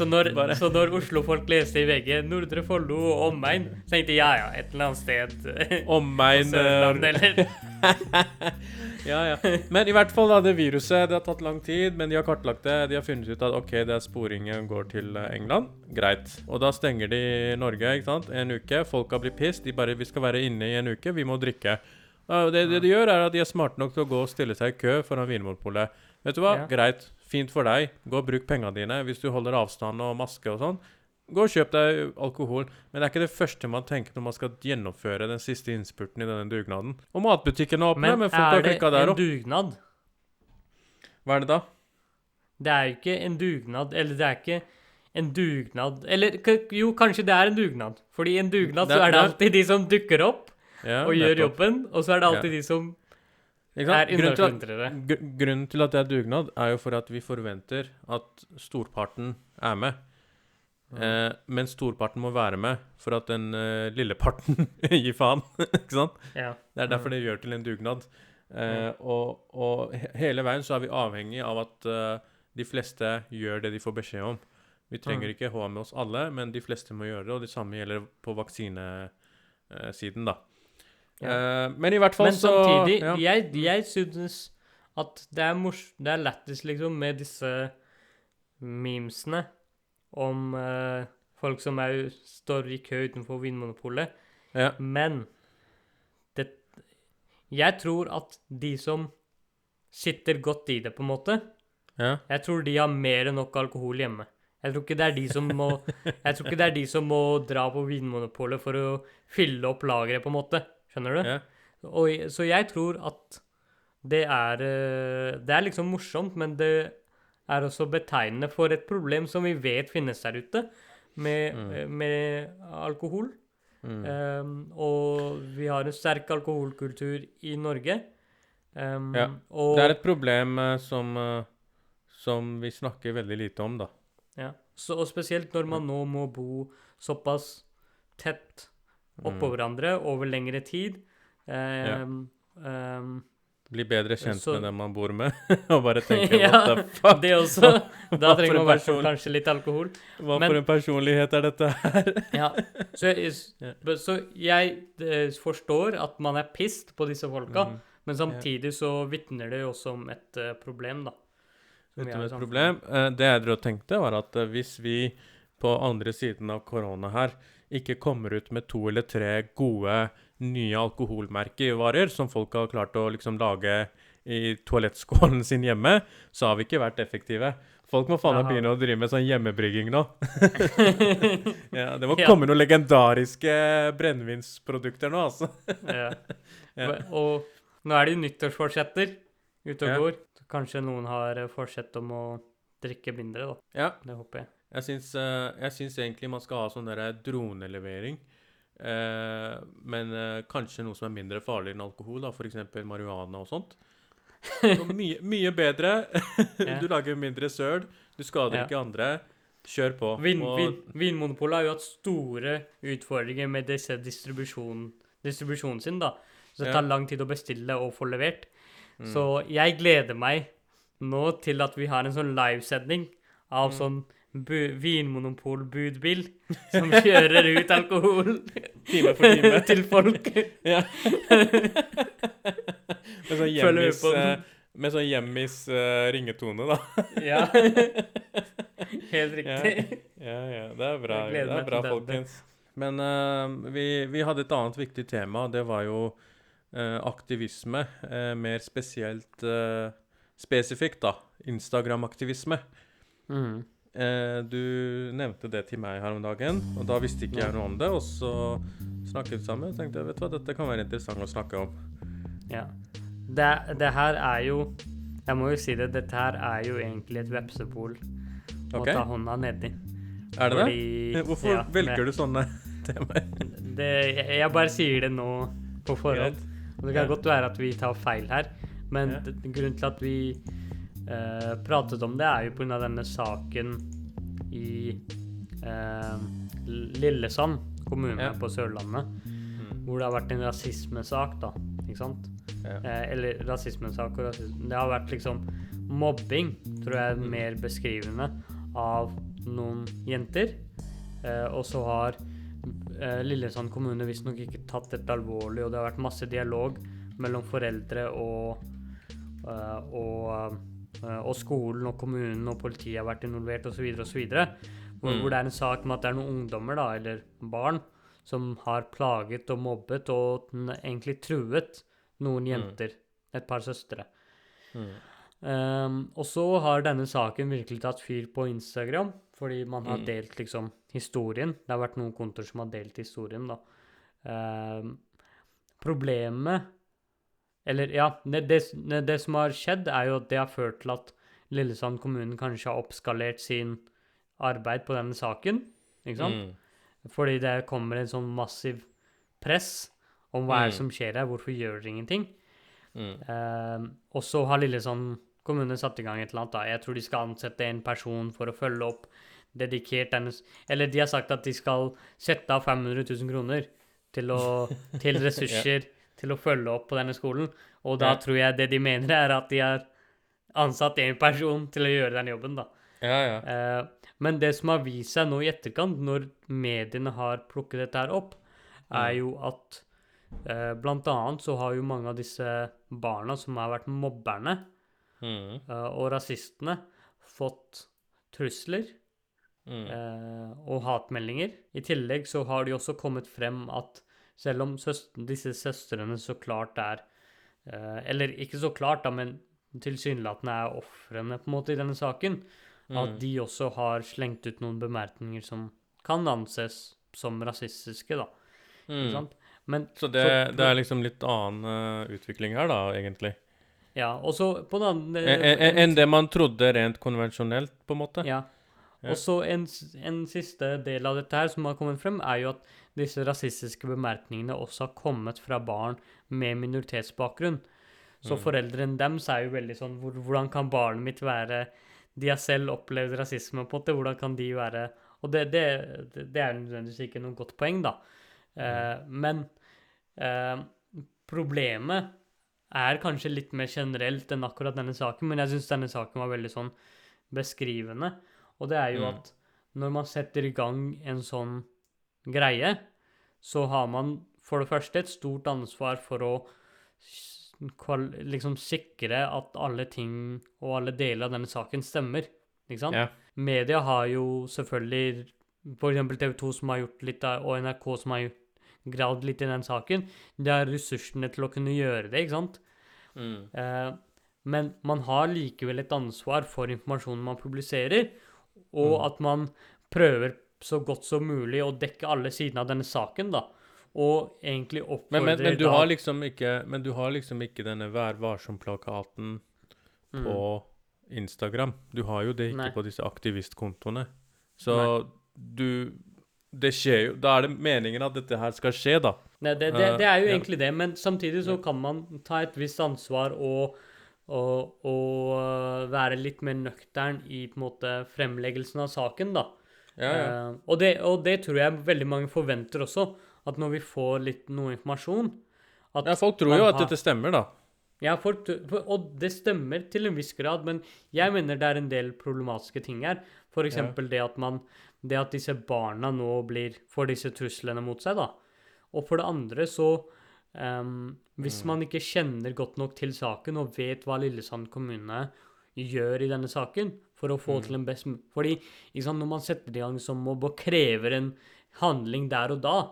S2: Så når,
S1: Bare-
S2: så når Oslo-folk leste i VG 'Nordre Follo og omegn', så tenkte jeg ja ja, et eller annet sted
S1: Omegn eh,
S2: eller
S1: Ja, ja. Men i hvert fall, da, det viruset Det har tatt lang tid, men de har kartlagt det. De har funnet ut at OK, det er sporingen går til eh, England. Greit. Og da stenger de Norge ikke sant? en uke. Folka blir pissed. De bare 'Vi skal være inne i en uke. Vi må drikke'. Og det, det de gjør, er at de er smarte nok til å gå og stille seg i kø foran Vinmonopolet. Vet du hva?
S2: Ja.
S1: Greit. Fint for deg. Gå og bruk pengene dine hvis du holder avstand og maske og sånn. Gå og kjøp deg alkohol. Men det er ikke det første man tenker når man skal gjennomføre den siste innspurten i denne dugnaden. Og matbutikkene er åpne, men,
S2: Men
S1: folk har
S2: er det en dugnad?
S1: Hva er det da?
S2: Det er jo ikke en dugnad, eller det er ikke en dugnad Eller jo, kanskje det er en dugnad. Fordi i en dugnad
S1: Det-
S2: så er det alltid de som dukker opp
S1: Ja,
S2: og gjør jobben, og så er det alltid de som er
S1: Grunnen til, at,
S2: underskyndere.
S1: gr- grunnen til at det er dugnad, er jo for at vi forventer at storparten er med. Eh, men storparten må være med for at den eh, lille parten gir faen. ikke sant?
S2: Ja.
S1: Det er derfor det gjør til en dugnad. Eh, og, og hele veien så er vi avhengig av at uh, de fleste gjør det de får beskjed om. Vi trenger
S2: Mm.
S1: ikke ha med oss alle, men de fleste må gjøre det. Og det samme gjelder på vaksinesiden, da. Eh, men i hvert fall
S2: Men
S1: så
S2: samtidig,
S1: ja.
S2: jeg, jeg synes at det er mors det er lættis, liksom, med disse memesene om eh, folk som òg står i kø utenfor Vinmonopolet.
S1: ja.
S2: Men det Jeg tror at de som sitter godt i det, på en måte
S1: ja.
S2: Jeg tror de har mer enn nok alkohol hjemme. Jeg tror ikke det er de som må Jeg tror ikke det er de som må dra på Vinmonopolet for å fylle opp lageret, på en måte. Skjønner du?
S1: ja.
S2: Og, så jeg tror at det er eh, Det er liksom morsomt, men det er også betegnende for et problem som vi vet finnes der ute, med,
S1: Mm.
S2: eh, med alkohol.
S1: Mm.
S2: Um, og vi har en sterk alkoholkultur i Norge. Um,
S1: Ja,
S2: og,
S1: Det er et problem eh, som, eh, som vi snakker veldig lite om, da.
S2: ja, så, og spesielt når man nå må bo såpass tett oppå
S1: Mm.
S2: hverandre over lengre tid. Um, um,
S1: Bli bedre kjent
S2: Så-
S1: med den man bor med, og bare tenke
S2: Ja,
S1: what the fuck?
S2: det også. Da trenger man
S1: person?
S2: kanskje litt alkohol.
S1: Hva
S2: men-
S1: for en personlighet er dette her?
S2: Ja, så så jeg eh, forstår at man er pissed på disse folka,
S1: Mm.
S2: men samtidig så vitner det jo også om et uh, problem, da.
S1: Vet du et problem? Uh, Det jeg drev og tenkte, var at uh, hvis vi på andre siden av korona her ikke kommer ut med to eller tre gode nye alkoholmerkevarer som folk har klart å liksom lage i toalettskålen sin hjemme, så har vi ikke vært effektive. Folk må faen meg begynne å drive med sånn hjemmebrygging nå. ja, det må
S2: Ja.
S1: komme noen legendariske brennevinsprodukter nå, altså.
S2: Ja.
S1: Ja.
S2: Og nå er det jo nyttårsforsetter ute og går. Kanskje noen har eh, forsett om å drikke mindre, da.
S1: Ja,
S2: Det håper jeg.
S1: Jeg syns, eh, jeg syns egentlig man skal ha sånn der dronelevering. Eh, men eh, kanskje noe som er mindre farlig enn alkohol, da, f.eks. marihuana og sånt. Så mye, mye bedre. Du lager mindre søl, du skader
S2: Ja.
S1: ikke andre. Kjør på.
S2: Vin,
S1: Og-
S2: vin, Vinmonopolet har jo hatt store utfordringer med disse distribusjon, distribusjonen sin, da. Så det tar lang tid å bestille og få levert.
S1: Mm.
S2: Så jeg gleder meg nå til at vi har en sånn livesending av
S1: Mm.
S2: sånn Vinmonopol-budbil som kjører ut alkohol
S1: Time for time.
S2: til folk.
S1: Ja. med sånn hjemmis, eh, med sånn hjemmis uh, ringetone, da.
S2: Ja. Helt riktig.
S1: Ja, ja. Det er bra, det er bra folkens. Men uh, vi, vi hadde et annet viktig tema. Det var jo uh, aktivisme. mer spesielt spesifikt, da. Instagram-aktivisme.
S2: Mm.
S1: Eh, du nevnte det til meg her om dagen, og da visste ikke jeg noe om det. Og så snakket vi sammen og tenkte vet du hva, dette kan være interessant å snakke om.
S2: Ja. Det, det her er jo Jeg må jo si det, dette her er jo egentlig et vepsebol å ta hånda nedi.
S1: Er det det? Hvorfor
S2: ja,
S1: velger du sånne temaer?
S2: det? Jeg, jeg bare sier det nå på forhånd. Og det kan
S1: Ja.
S2: godt være at vi tar feil her, men
S1: Ja.
S2: grunnen til at vi eh, pratet om det, er jo pga. denne saken i eh, Lillesand kommune
S1: Ja.
S2: på Sørlandet.
S1: Mm.
S2: hvor det har vært en rasismesak, da. Ikke sant?
S1: Ja.
S2: Eh, eller rasismesak og rasisme. Det har vært liksom mobbing, tror jeg er
S1: Mm.
S2: mer beskrivende, av noen jenter. Eh, og så har eh, Lillesand kommune visstnok ikke tatt dette alvorlig, og det har vært masse dialog mellom foreldre og eh, og, og skolen og kommunen og politiet har vært involvert osv. osv. Hvor,
S1: Mm.
S2: hvor det er en sak med at det er noen ungdommer, da, eller barn, som har plaget og mobbet og egentlig truet noen
S1: Mm.
S2: jenter. Et par søstre.
S1: Mm.
S2: Um, og så har denne saken virkelig tatt fyr på Instagram, fordi man har
S1: Mm.
S2: delt liksom historien. Det har vært noen kontor som har delt historien, da. Um, problemet Eller ja, det, det, det som har skjedd, er jo at det har ført til at Lillesand kommune kanskje har oppskalert sin arbeid på denne saken. Ikke sant?
S1: Mm.
S2: Fordi det kommer en sånn massiv press om hva er det
S1: Mm.
S2: som skjer her, hvorfor gjør dere ingenting?
S1: Mm.
S2: Eh, og så har Lillesand kommune satt i gang et eller annet. da. Jeg tror de skal ansette en person for å følge opp dedikert denne Eller de har sagt at de skal sette av 500 000 kroner til, å, til ressurser til å følge opp på denne skolen. Og da
S1: Ja.
S2: tror jeg det de mener, er at de har ansatt en person til å gjøre den jobben, da.
S1: Ja, ja.
S2: Eh, men det som har vist seg nå i etterkant, når mediene har plukket dette her opp, er
S1: Mm.
S2: jo at eh, blant annet så har jo mange av disse barna som har vært mobberne
S1: Mm.
S2: eh, og rasistene, fått trusler
S1: Mm.
S2: eh, og hatmeldinger. I tillegg så har det jo også kommet frem at selv om søster, disse søstrene så klart er eh, Eller ikke så klart, da, men tilsynelatende er ofrene på en måte i denne saken, at
S1: Mm.
S2: de også har slengt ut noen bemerkninger som kan anses som rasistiske, da. Ikke
S1: Mm.
S2: sant? Men
S1: Så det,
S2: Så-
S1: det er liksom litt annen uh, utvikling her, da, egentlig.
S2: ja, og så på den andre
S1: Enn en, en det man trodde rent konvensjonelt, på en måte.
S2: Ja. Og så en, en siste del av dette her som har kommet frem, er jo at disse rasistiske bemerkningene også har kommet fra barn med minoritetsbakgrunn. Så
S1: Mm.
S2: foreldrene deres er jo veldig sånn hvor, Hvordan kan barnet mitt være De har selv opplevd rasisme, på en måte. Hvordan kan de være Og det, det, det er nødvendigvis ikke noe godt poeng, da. Eh, men eh, problemet er kanskje litt mer generelt enn akkurat denne saken, men jeg syns denne saken var veldig sånn beskrivende. Og det er jo
S1: Mm.
S2: at når man setter i gang en sånn greie, så har man for det første et stort ansvar for å liksom sikre at alle ting og alle deler av denne saken stemmer. Ikke sant?
S1: Ja.
S2: Media har jo selvfølgelig f.eks. TV 2 som har gjort litt av, og NRK som har gravd litt i den saken. De har ressursene til å kunne gjøre det, ikke sant?
S1: Mm.
S2: Eh, men man har likevel et ansvar for informasjonen man publiserer, og
S1: Mm.
S2: at man prøver så godt som mulig å dekke alle sidene av denne saken, da. Og egentlig oppfordrer
S1: Men, men, men, du
S2: da-
S1: har liksom ikke, men du har liksom ikke denne Vær varsom-plakaten
S2: Mm.
S1: på Instagram. Du har jo det ikke
S2: Nei.
S1: på disse aktivistkontoene. Så du Det skjer jo Da er det meningen at dette her skal skje, da.
S2: Nei, det, det, det er jo
S1: ja.
S2: egentlig det, men samtidig så
S1: Ja.
S2: kan man ta et visst ansvar og, og, og øh, være litt mer nøktern i på en måte fremleggelsen av saken, da.
S1: Ja, ja.
S2: Uh, og, det, og det tror jeg veldig mange forventer også, at når vi får litt noe informasjon
S1: ja folk tror jo at
S2: har-
S1: dette stemmer, da.
S2: Ja, for, og det stemmer til en viss grad, men jeg mener det er en del problematiske ting her. For eksempel det at man Det at disse barna nå blir får disse truslene mot seg, da. Og for det andre så ehm, Hvis
S1: Mm.
S2: man ikke kjenner godt nok til saken og vet hva Lillesand kommune gjør i denne saken for å få
S1: Mm.
S2: til en best Fordi sant, når man setter det i gang som mobb og krever en handling der og da,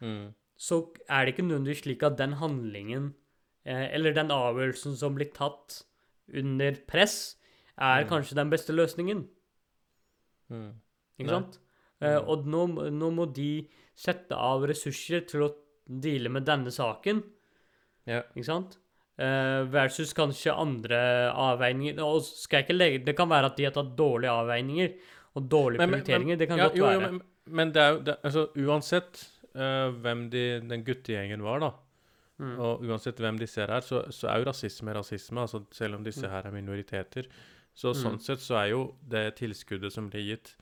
S1: Mm.
S2: så er det ikke nødvendigvis slik at den handlingen eh, eller den avgjørelsen som blir tatt under press, er
S1: Mm.
S2: kanskje den beste løsningen.
S1: Mm.
S2: Ikke sant? Eh, og nå, nå må de sette av ressurser til å deale med denne saken,
S1: Ja.
S2: ikke sant? Eh, versus kanskje andre avveininger. Og skal jeg ikke legge Det kan være at de har tatt dårlige avveininger og dårlige
S1: Men- men-
S2: prioriteringer. det kan
S1: ja,
S2: godt
S1: jo,
S2: være.
S1: Jo, men, men det er jo det, altså, Uansett uh, hvem de, den guttegjengen var, da,
S2: Mm.
S1: og uansett hvem de ser her, så, så er jo rasisme rasisme. altså Selv om disse
S2: Mm.
S1: her er minoriteter. Så
S2: Mm.
S1: sånn sett så er jo det tilskuddet som blir gitt,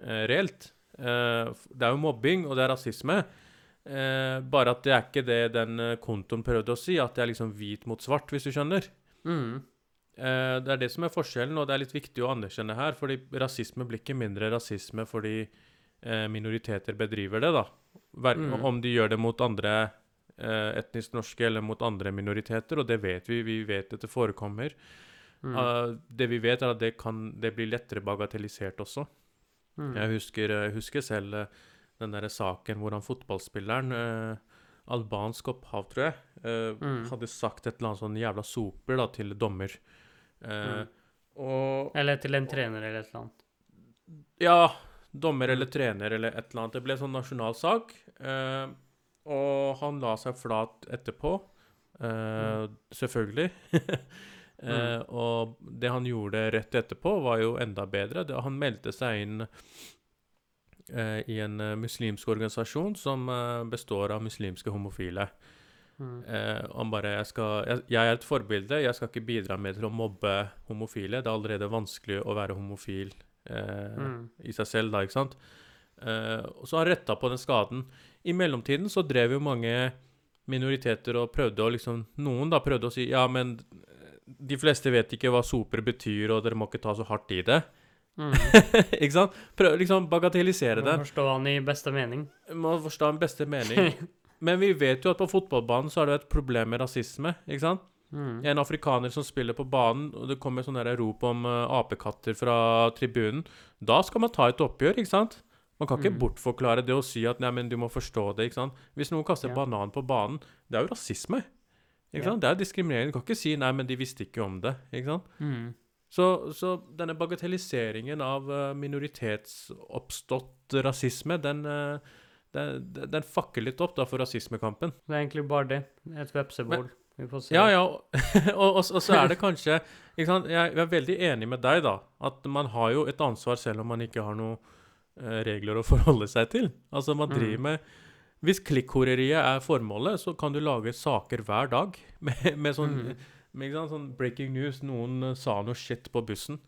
S1: uh, reelt. Uh, det er jo mobbing, og det er rasisme. Eh, bare at det er ikke det den eh, kontoen prøvde å si, at det er liksom hvit mot svart, hvis du skjønner.
S2: Mm.
S1: Eh, det er det som er forskjellen, og det er litt viktig å anerkjenne her. fordi rasisme blir ikke mindre rasisme fordi eh, minoriteter bedriver det, da. Hver,
S2: Mm.
S1: Om de gjør det mot andre eh, etnisk norske eller mot andre minoriteter, og det vet vi. Vi vet at det forekommer.
S2: Mm.
S1: Eh, det vi vet, er at det kan det blir lettere bagatellisert også.
S2: Mm.
S1: Jeg husker, jeg husker selv eh, den derre saken hvor han fotballspilleren eh, Albansk opphav, tror jeg. eh,
S2: Mm.
S1: Hadde sagt et eller annet sånn jævla soper da, til dommer. Eh,
S2: Mm.
S1: Og
S2: Eller til en trener eller et eller annet.
S1: Ja, dommer eller
S2: Mm.
S1: trener eller et eller annet. Det ble en sånn nasjonal sak. eh, og han la seg flat etterpå. eh, Selvfølgelig. Eh, Og det han gjorde rett etterpå, var jo enda bedre. Det, han meldte seg inn i en eh, muslimsk organisasjon som eh, består av muslimske homofile.
S2: Mm.
S1: Eh, han bare jeg, skal, jeg, 'Jeg er et forbilde. Jeg skal ikke bidra med til å mobbe homofile.' Det er allerede vanskelig å være homofil eh,
S2: Mm.
S1: i seg selv, da, ikke sant? Eh, og så har han retta på den skaden. I mellomtiden så drev jo mange minoriteter og prøvde å liksom Noen da prøvde å si 'Ja, men de fleste vet ikke hva soper betyr, og dere må ikke ta så hardt i det'.
S2: Mm.
S1: ikke sant? Prøv liksom bagatellisere det.
S2: Må forstå han i beste mening.
S1: Må forstå en beste mening. Men vi vet jo at på fotballbanen så er det et problem med rasisme, ikke sant?
S2: Mm.
S1: En afrikaner som spiller på banen, og det kommer sånne der rop om uh, apekatter fra tribunen. Da skal man ta et oppgjør, ikke sant? Man kan ikke
S2: Mm.
S1: bortforklare det og si at nei, men du må forstå det, ikke sant? Hvis noen kaster
S2: Ja.
S1: banan på banen, det er jo rasisme. Ikke
S2: Ja.
S1: sant? Det er diskriminering. Du kan ikke si nei, men de visste ikke om det, ikke sant?
S2: Mm.
S1: Så, så denne bagatelliseringen av eh, minoritetsoppstått rasisme, den, eh, den, den, fakker litt opp da for rasismekampen.
S2: Det er egentlig bare det. Et vepsebol. Vi får se.
S1: Ja, ja, og, og, og så er det kanskje ikke sant? Jeg, jeg er veldig enig med deg, da. At man har jo et ansvar selv om man ikke har noen eh, regler å forholde seg til. Altså, man
S2: Mm.
S1: driver med Hvis klikkhoreriet er formålet, så kan du lage saker hver dag med, med sånn
S2: Mm.
S1: Med, ikke sant? sånn breaking news. Noen eh, sa noe shit på bussen.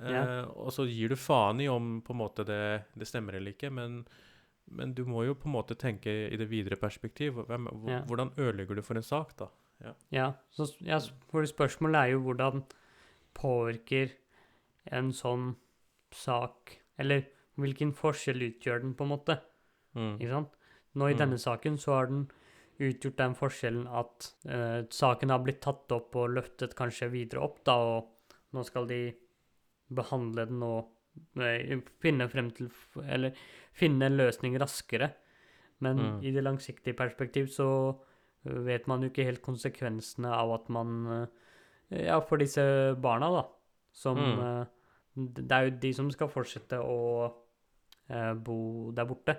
S1: Eh,
S2: Ja.
S1: Og så gir du faen i om på en måte det, det stemmer eller ikke. Men, men du må jo på en måte tenke i det videre perspektiv. Hvem,
S2: yeah.
S1: Hvordan ødelegger du for en sak, da?
S2: Ja, så ja, for spørsmålet er jo hvordan påvirker en sånn sak Eller hvilken forskjell utgjør den, på en måte?
S1: Mm.
S2: Ikke sant? Nå i
S1: Mm.
S2: denne saken så har den utgjort den forskjellen at eh, saken har blitt tatt opp og løftet kanskje videre opp, da, og nå skal de behandle den og eh, finne frem til Eller finne en løsning raskere. Men
S1: Mm.
S2: i det langsiktige perspektiv så vet man jo ikke helt konsekvensene av at man eh, Ja, for disse barna, da, som
S1: Mm.
S2: eh, Det er jo de som skal fortsette å eh, bo der borte.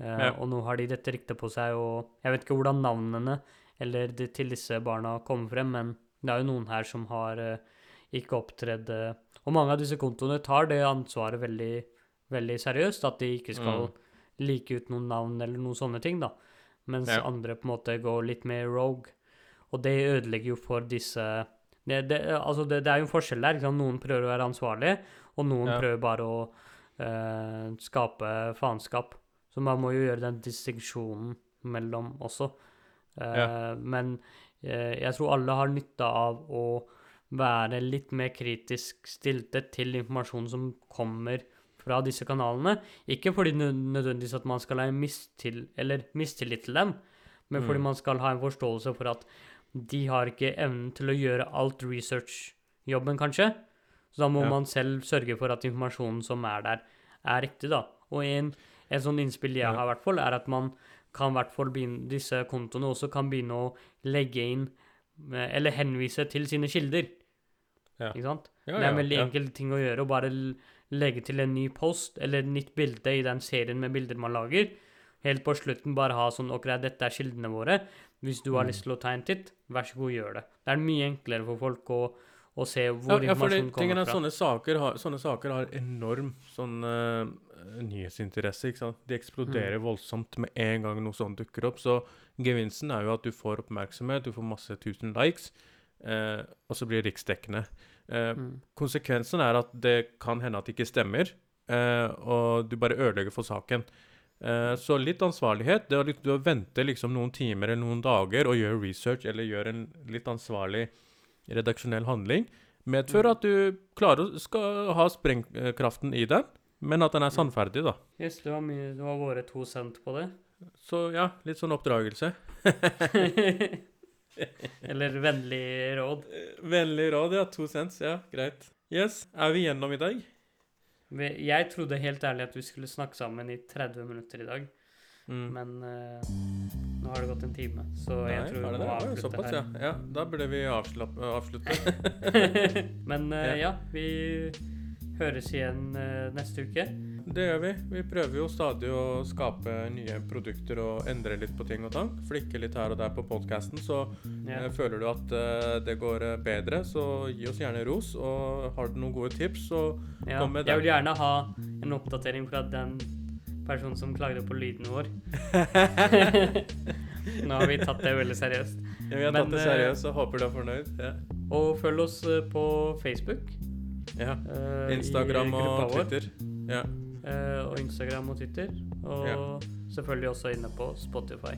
S2: Eh,
S1: Ja.
S2: Og nå har de dette ryktet på seg, og jeg vet ikke hvordan navnene eller det, til disse barna kommer frem, men det er jo noen her som har eh, ikke opptredd eh, Og mange av disse kontoene tar det ansvaret veldig, veldig seriøst, at de ikke skal
S1: Mm.
S2: like ut noen navn eller noen sånne ting, da. Mens
S1: Ja.
S2: andre på en måte går litt mer rogue. Og det ødelegger jo for disse det, det, altså det, det er jo en forskjell der. Noen prøver å være ansvarlig, og noen
S1: Ja.
S2: prøver bare å eh, skape faenskap. Så man må jo gjøre den distinksjonen mellom også. Eh,
S1: Ja.
S2: Men eh, jeg tror alle har nytte av å være litt mer kritisk stilte til informasjonen som kommer fra disse kanalene. Ikke fordi nø- nødvendigvis at man skal ha en mistil, eller mistillit til dem, men fordi
S1: Mm.
S2: man skal ha en forståelse for at de har ikke evnen til å gjøre alt research-jobben, kanskje. Så da må
S1: Ja.
S2: man selv sørge for at informasjonen som er der, er riktig, da. Og en, en sånn innspill jeg har, i hvert fall, er at man kan i hvert fall begynne, disse kontoene også kan begynne å legge inn eh, Eller henvise til sine kilder.
S1: Ja.
S2: Ikke sant?
S1: Ja,
S2: det er en veldig
S1: ja.
S2: enkel ting å gjøre, å bare legge til en ny post eller et nytt bilde i den serien med bilder man lager. Helt på slutten bare ha sånn OK, dette er kildene våre. Hvis du har
S1: Mm.
S2: lyst til å ta en titt, vær så god, gjør det. Det er mye enklere for folk å, å se hvor
S1: ja, ja,
S2: informasjonen kommer
S1: er
S2: fra.
S1: sånne saker, har, sånne saker har enorm sånn uh, nyhetsinteresse, ikke sant? De eksploderer
S2: Mm.
S1: voldsomt med en gang noe sånt dukker opp. Så gevinsten er jo at du får oppmerksomhet, du får masse tusen likes, uh, og så blir det riksdekkende. Uh,
S2: Mm.
S1: Konsekvensen er at det kan hende at det ikke stemmer, eh, og du bare ødelegger for saken. Eh, så litt ansvarlighet, det er det å vente liksom noen timer eller noen dager og gjøre research eller gjøre en litt ansvarlig redaksjonell handling, medfører at du klarer skal ha sprengkraften i den, men at den er sannferdig, da.
S2: Yes, det var, mye, det var våre to cent på det.
S1: Så ja, litt sånn oppdragelse.
S2: Eller vennlig råd.
S1: Vennlig råd, ja. To cents, ja. Greit. Yes, er vi gjennom i dag?
S2: Jeg trodde helt ærlig at vi skulle snakke sammen i 30 minutter i dag,
S1: Mm.
S2: men eh, nå har det gått en time, så jeg tror vi må avslutte
S1: Såpass,
S2: her.
S1: ja. ja. Da burde vi avslutte.
S2: Men uh, ja, vi høres igjen uh, neste uke.
S1: Det gjør vi. Vi prøver jo stadig å skape nye produkter og endre litt på ting og tang. Flikke litt her og der på podkasten. Så
S2: Ja.
S1: eh, føler du at uh, det går bedre, så gi oss gjerne ros. Og har du noen gode tips, så
S2: Ja,
S1: Kom med
S2: jeg vil gjerne ha en oppdatering fra den personen som klagde på lyden vår. Nå har vi tatt det veldig seriøst.
S1: ja, vi har
S2: Men,
S1: tatt det
S2: eh,
S1: seriøst og håper du er fornøyd. Ja.
S2: Og følg oss eh, på Facebook.
S1: ja.
S2: eh,
S1: Instagram og Twitter. Ja.
S2: og Instagram og Twitter. Og
S1: Ja.
S2: selvfølgelig også inne på Spotify.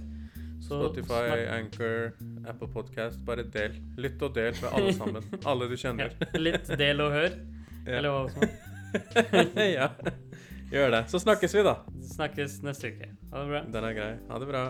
S2: Så
S1: Spotify, Anchor, Apple Podcast. Bare del. Lytt og del med alle sammen. Alle du
S2: ja,
S1: kjenner.
S2: litt del og hør,
S1: Ja.
S2: eller hva som helst.
S1: ja. Gjør det. Så snakkes vi, da.
S2: Snakkes neste uke. Ha det bra.
S1: Den er grei. Ha det bra.